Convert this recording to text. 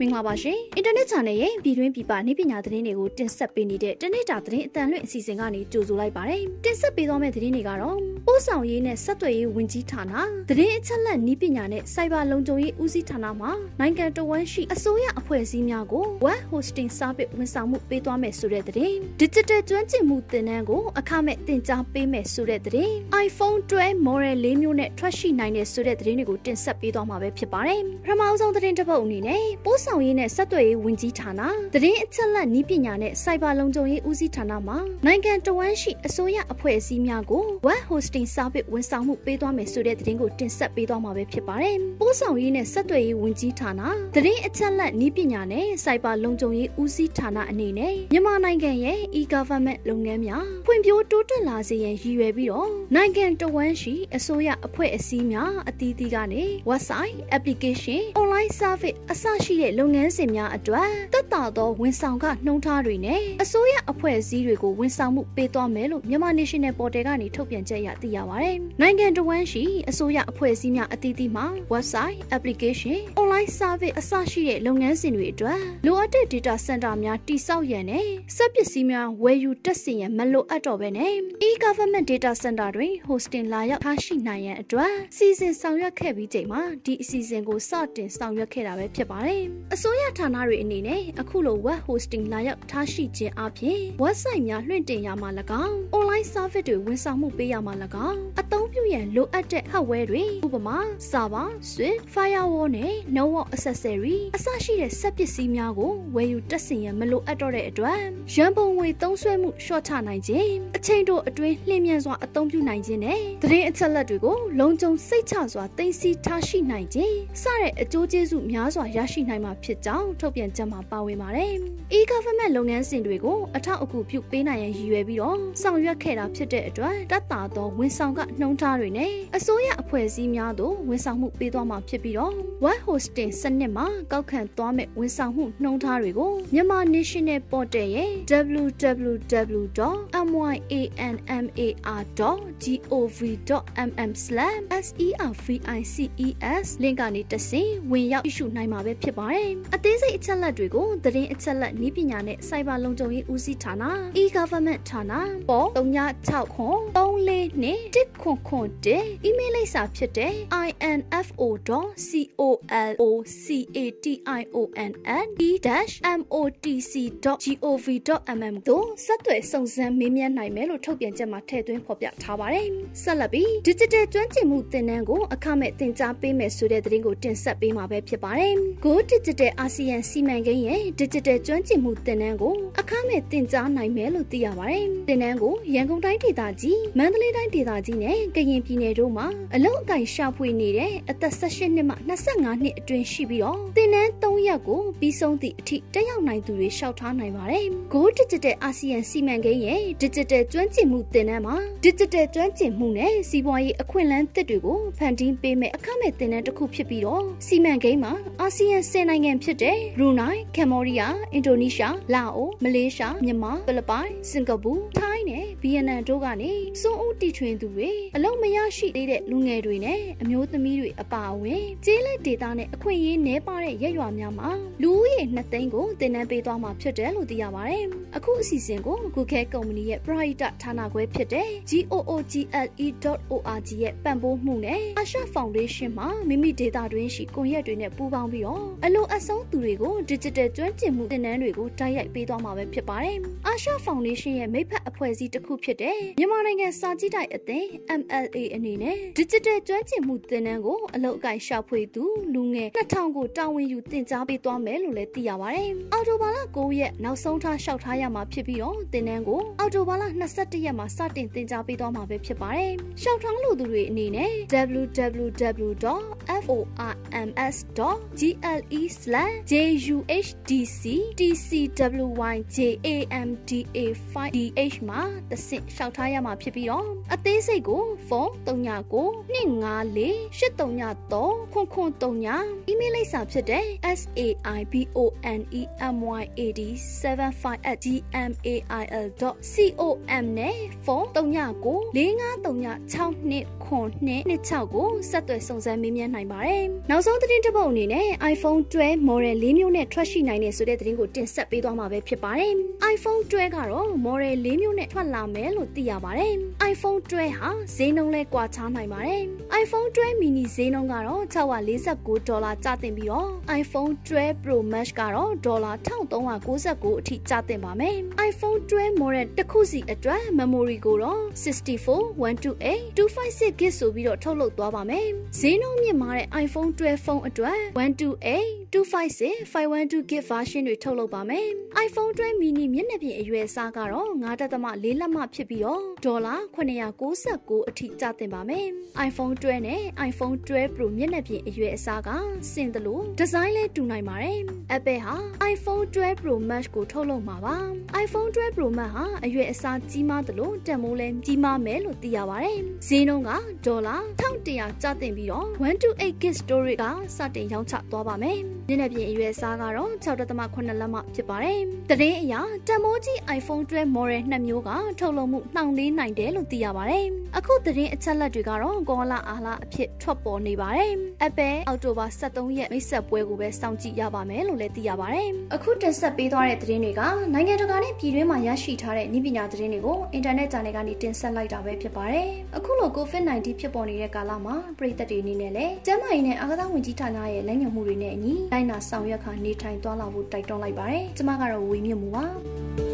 မင်္ဂလာပါရှင်အင်တာနက် channel ရဲ့ပြည်တွင်းပြည်ပနေပညာသတင်းတွေကိုတင်ဆက်ပေးနေတဲ့တနေ့တာသတင်းအတန်လွင့်အစီအစဉ်ကနေကြိုဆိုလိုက်ပါတယ်တင်ဆက်ပေးသွားမယ့်သတင်းတွေကတော့ပို့ဆောင်ရေးနဲ့ဆက်သွယ်ရေးဝန်ကြီးဌာနသတင်းအချက်အလက်နေပညာနဲ့စိုက်ဘာလုံခြုံရေးဦးစီးဌာနမှနိုင်ငံတော်ဝန်ရှိအစိုးရအဖွဲ့အစည်းများကို web hosting service ဝန်ဆောင်မှုပေးသွားမယ်ဆိုတဲ့သတင်း digital ကျွမ်းကျင်မှုသင်တန်းကိုအခမဲ့သင်ကြားပေးမယ်ဆိုတဲ့သတင်း iPhone 12 model ၄မျိုးနဲ့ထွက်ရှိနိုင်တဲ့ဆိုတဲ့သတင်းတွေကိုတင်ဆက်ပေးသွားမှာပဲဖြစ်ပါတယ်ပထမဆုံးသတင်းတစ်ပုဒ်အနေနဲ့ပို့ဆောင်ရေးနဲ့ဆက်သွယ်ရေးဝန်ကြီးဌာနသတင်းအချက်အလက်နည်းပညာနဲ့စိုက်ဘာလုံခြုံရေးဦးစီးဌာနမှနိုင်ငံတော်ဝန်ရှိအစိုးရအဖွဲ့အစည်းများကို web hosting service ဝန်ဆောင်မှုပေးသွားမယ်ဆိုတဲ့သတင်းကိုတင်ဆက်ပေးသွားမှာပဲဖြစ်ပါတယ်။ပို့ဆောင်ရေးနဲ့ဆက်သွယ်ရေးဝန်ကြီးဌာနသတင်းအချက်အလက်နည်းပညာနဲ့စိုက်ဘာလုံခြုံရေးဦးစီးဌာနအနေနဲ့မြန်မာနိုင်ငံရဲ့ e-government လုပ်ငန်းများဖွံ့ဖြိုးတိုးတက်လာစေရန်ရည်ရွယ်ပြီးတော့နိုင်ငံတော်ဝန်ရှိအစိုးရအဖွဲ့အစည်းများအသီးသီးကနေ website application online service အစရှိတဲ့လုပ်ငန်းစဉ်များအတွက်တက်တာသောဝန်ဆောင်ခနှုံးထားတွေနဲ့အစိုးရအဖွဲ့အစည်းတွေကိုဝန်ဆောင်မှုပေးသွားမယ်လို့မြန်မာ National Portal ကနေထုတ်ပြန်ချက်အရသိရပါတယ်။နိုင်ငံတော်ဝန်ရှိအစိုးရအဖွဲ့အစည်းများအသီးသီးမှာ website application online service အစရှိတဲ့လုပ်ငန်းစဉ်တွေအတွက်လိုအပ်တဲ့ data center များတိစောက်ရန်နဲ့စက်ပစ္စည်းများဝယ်ယူတက်ဆင်ရန်မလိုအပ်တော့ဘဲနဲ့ e-government data center တွေ hosting လာရောက်ထားရှိနိုင်ရန်အတွက်စီစဉ်ဆောင်ရွက်ခဲ့ပြီးချိန်မှာဒီအစီအစဉ်ကိုစတင်ဆောင်ရွက်ခဲ့တာပဲဖြစ်ပါတယ်။အစိုးရဌာနတွေအနေနဲ့အခုလို web hosting လာရောက်ထားရှိခြင်းအပြင် website များလွှင့်တင်ရမှာ၎င်း online service တွေဝန်ဆောင်မှုပေးရမှာ၎င်းအသုံးပြုရန်လိုအပ်တဲ့ hardware တွေဥပမာ server, switch, firewall နဲ့ network accessory အစရှိတဲ့စက်ပစ္စည်းများကိုဝယ်ယူတက်ဆင်ရန်မလိုအပ်တော့တဲ့အတွက်ရန်ပုံငွေသုံးစွဲမှုရှော့ချနိုင်ခြင်းအချိန်တိုအတွင်းလျင်မြန်စွာအသုံးပြုနိုင်ခြင်းနဲ့သတင်းအချက်အလက်တွေကိုလုံခြုံစိတ်ချစွာသိသိထားရှိနိုင်ခြင်းစတဲ့အကျိုးကျေးဇူးများစွာရရှိနိုင်မှာဖြစ်ကြောင်းထုတ်ပြန်ချက်မှာပါဝင်ပါတယ်။ e-government လုပ်ငန်းစဉ်တွေကိုအထောက်အကူပြုပေးနိုင်ရန်ရည်ရွယ်ပြီးတော့ဆောင်ရွက်ခဲ့တာဖြစ်တဲ့အတွက်တတ်တာသောဝန်ဆောင်ကနှုံးထားတွေနဲ့အစိုးရအဖွဲ့အစည်းများသို့ဝန်ဆောင်မှုပေးသွားမှာဖြစ်ပြီးတော့ web hosting စနစ်မှာကောက်ခံသွားမဲ့ဝန်ဆောင်မှုနှုံးထားတွေကိုမြန်မာ National Portal ရဲ့ www.myanmar.gov.mm/services လင့်ကနေတဆင့်ဝင်ရောက်ရှုနိုင်မှာပဲဖြစ်ပါတယ်။အသေးစိတ်အချက်အလက်တွေကိုသတင်းအချက်အလက်နည်းပညာနဲ့စိုက်ဘာလုံခြုံရေးဦးစီးဌာန e-government ဌာနပေါ်369ခွန်34နဲ့1ခွန်ခွန်1 email လိပ်စာဖြစ်တဲ့ info.colation@e-motc.gov.mm တို့ဆက်သွယ်စုံစမ်းမေးမြန်းနိုင်မယ်လို့ထုတ်ပြန်ချက်မှာထည့်သွင်းဖော်ပြထားပါတယ်။ဆက်လက်ပြီး digital ကျွမ်းကျင်မှုသင်တန်းကိုအခမဲ့သင်ကြားပေးမယ်ဆိုတဲ့သတင်းကိုတင်ဆက်ပေးမှာပဲဖြစ်ပါတယ်။ Go Digital ASEAN စီမံကိန်းရဲ့ digital ကျွမ်းကျင်မှုသင်တန်းကိုအခမဲ့သင်ကြားနိုင်မယ်လို့သိရပါတယ်။သင်တန်းကိုရန်ကုန်တိုင်းဒေသကြီး၊မန္တလေးတိုင်းဒေသကြီးနဲ့ကရင်ပြည်နယ်တို့မှာအလုံအကင်ရှာဖွေနေတဲ့အသက်18နှစ်မှ25နှစ်အတွင်းရှိပြီးတော့သင်တန်း3ရက်ကိုပြီးဆုံးသည့်အထိတက်ရောက်နိုင်သူတွေရှောက်ထားနိုင်ပါတယ်။ Go Digital ASEAN စီမံကိန်းရဲ့ digital ကျွမ်းကျင်မှုသင်တန်းမှာ digital ကျွမ်းကျင်မှုနဲ့စီးပွားရေးအခွင့်အလမ်းသစ်တွေကိုဖန်တီးပေးမဲ့အခမဲ့သင်တန်းတစ်ခုဖြစ်ပြီးတော့စီမံကိန်းမှာအာဆီယံ10နိုင်ငံဖြစ်တဲ့ဘရူနိုင်း၊ကမ္ဘောဒီးယား၊အင်ဒိုနီးရှား၊လာအို၊မလေးရှား၊မြန်မာ၊ဖိလစ်ပိုင်၊စင်ကာပူ၊ထိုင်းနဲ့ဗီယက်နမ်တို့ကနေစွန့်ဦးတီထွင်သူတွေအလုံးမရရှိသေးတဲ့လူငယ်တွေနဲ့အမျိုးသမီးတွေအပါအဝင်ကျေးလက်ဒေသနဲ့အခွင့်အရေးနည်းပါးတဲ့ရက်ရွာများမှာလူဦးရေ2သိန်းကိုတင်နန်းပေးသွားမှာဖြစ်တယ်လို့သိရပါတယ်။အခုအစီအစဉ်ကို Google ကုမ္ပဏီရဲ့ Private ဌာနခွဲဖြစ်တဲ့ google.org ရဲ့ပံ့ပိုးမှုနဲ့အာရှ Foundation မှာမိမိဒေတာတွင်းရှိကွန်ရက်တွေနဲ့ပူးပေါင်းပြီးတော့အလိုအဆုံးသူတွေကို digital ကျွမ်းကျင်မှုသင်တန်းတွေကိုတိုက်ရိုက်ပေးသွားမှာပဲဖြစ်ပါတယ်။အာရှ Foundation ရဲ့မိဖက်အဖွဲ့အစည်းတစ်ခုဖြစ်တဲ့မြန်မာနိုင်ငံစာကြည့်တိုက်အသင်း MLA အနေနဲ့ digital ကျွမ်းကျင်မှုသင်တန်းကိုအလောက်အကိုင်ရှာဖွေသူလူငယ်2000ကိုတာဝန်ယူသင်ကြားပေးသွားမယ်လို့လည်းသိရပါတယ်။အော်တိုဘာလ9ရက်နောက်ဆုံးထားလျှောက်ထားရမှာဖြစ်ပြီးတော့သင်တန်းကိုအော်တိုဘာလ21ရက်မှာစတင်သင်ကြားပေးသွားမှာပဲဖြစ်ပါတယ်။လျှောက်ထားလို့သူတွေအနေနဲ့ www.forims.gle/juhdc tcwyjamda5dh မှာသင်လျှောက်ထားရမှာဖြစ်ပြီးတော့အသသေးစိတ်ကိုဖုန်း39 254 833ခွန်ခွန်39အီးမေးလ်လိပ်စာဖြစ်တဲ့ saibonE.my8075@gmail.com နဲ့ဖုန်း39 453962ခွန်226ကိုဆက်သွယ်စုံစမ်းမေးမြန်းနိုင်ပါတယ်။နောက်ဆုံးသတင်းတစ်ပုဒ်အနေနဲ့ iPhone 12 model ၄မျိုးနဲ့ထွက်ရှိနိုင်တဲ့ဆိုတဲ့သတင်းကိုတင်ဆက်ပေးသွားမှာပဲဖြစ်ပါတယ်။ iPhone 12ကတော့ model ၄မျိုးနဲ့ထွက်လာမယ်လို့သိရပါတယ်။ iPhone 12ဟာဈေးနှုန်းလဲကွာခြားနိုင်ပါတယ်။ iPhone 12 mini ဈေးနှုန်းကတော့649ဒေါ်လာကျသင့်ပြီးတော့ iPhone 12 Pro Max ကတော့ဒေါ်လာ1399အထိကျသင့်ပါမယ်။ iPhone 12 model တစ်ခုစီအတွက် memory ကိုတော့64 128 256 GB ဆိုပြီးတော့ထုတ်လုပ်သွားပါမယ်။ဈေးနှုန်းမြင့်မားတဲ့ iPhone 12ဖုန်းအတွက်128 256 512 GB version တွေထုတ်လုပ်ပါမယ်။ iPhone 12 mini မျက်နှာပြင်အရွယ်အစားကတော့9.4လက်မဖြစ်ပြီးတော့ဒေါ်လာ999အထိကျသင့်ပါမယ်။ iPhone 12နဲ့ iPhone 12 Pro မျက်နှာပြင်အရွယ်အစားကစင်တယ်လို့ဒီဇိုင်းလဲတူနိုင်ပါတယ်။ Apple ဟာ iPhone 12 Pro Max ကိုထုတ်လုပ်မှာပါ။ iPhone 12 Pro Max ဟာအရွယ်အစားကြီးမားတယ်လို့တန်မိုးလဲကြီးမားမယ်လို့သိရပါတယ်။ဈေးနှုန်းကဒေါ်လာ1100ကျသင့်ပြီးတော့128 GB storage ကစတင်ရောင်းချသွားပါမယ်။ မျက်နှာပြင်အရွယ်အစားကတော့6.8လက်မဖြစ်ပါတယ်။တရင်အရာတန်မိုးကြီး iPhone 12 model 2မျိုးကထုတ်လုပ်မှုနှောင့်နှေးနိုင်တယ်လို့သိရပါတယ်။အခုသတင်းအချက်လက်တွေကတော့ကောလာအားလာအဖြစ်ထွက်ပေါ်နေပါတယ်။ Apple အောက်တိုဘာ23ရက်မိတ်ဆက်ပွဲကိုပဲစောင့်ကြည့်ရပါမယ်လို့လည်းသိရပါတယ်။အခုတင်ဆက်ပေးသွားတဲ့သတင်းတွေကနိုင်ငံတကာနဲ့ပြည်တွင်းမှာရရှိထားတဲ့ဤပညာသတင်းတွေကိုအင်တာနက် channel ကနေတင်ဆက်လိုက်တာပဲဖြစ်ပါတယ်။အခုလို COVID-19 ဖြစ်ပေါ်နေတဲ့ကာလမှာပြည်သက်တွေအနေနဲ့လည်းကျန်းမာရေးနဲ့အာကစားဝန်ကြီးဌာနရဲ့လက်ညှိုးမှုတွေနဲ့အညီလိုက်နာဆောင်ရွက်ခါနေထိုင်သွားလာဖို့တိုက်တွန်းလိုက်ပါတယ်။ကျွန်မကတော့ဝေမြင့်မှုပါ။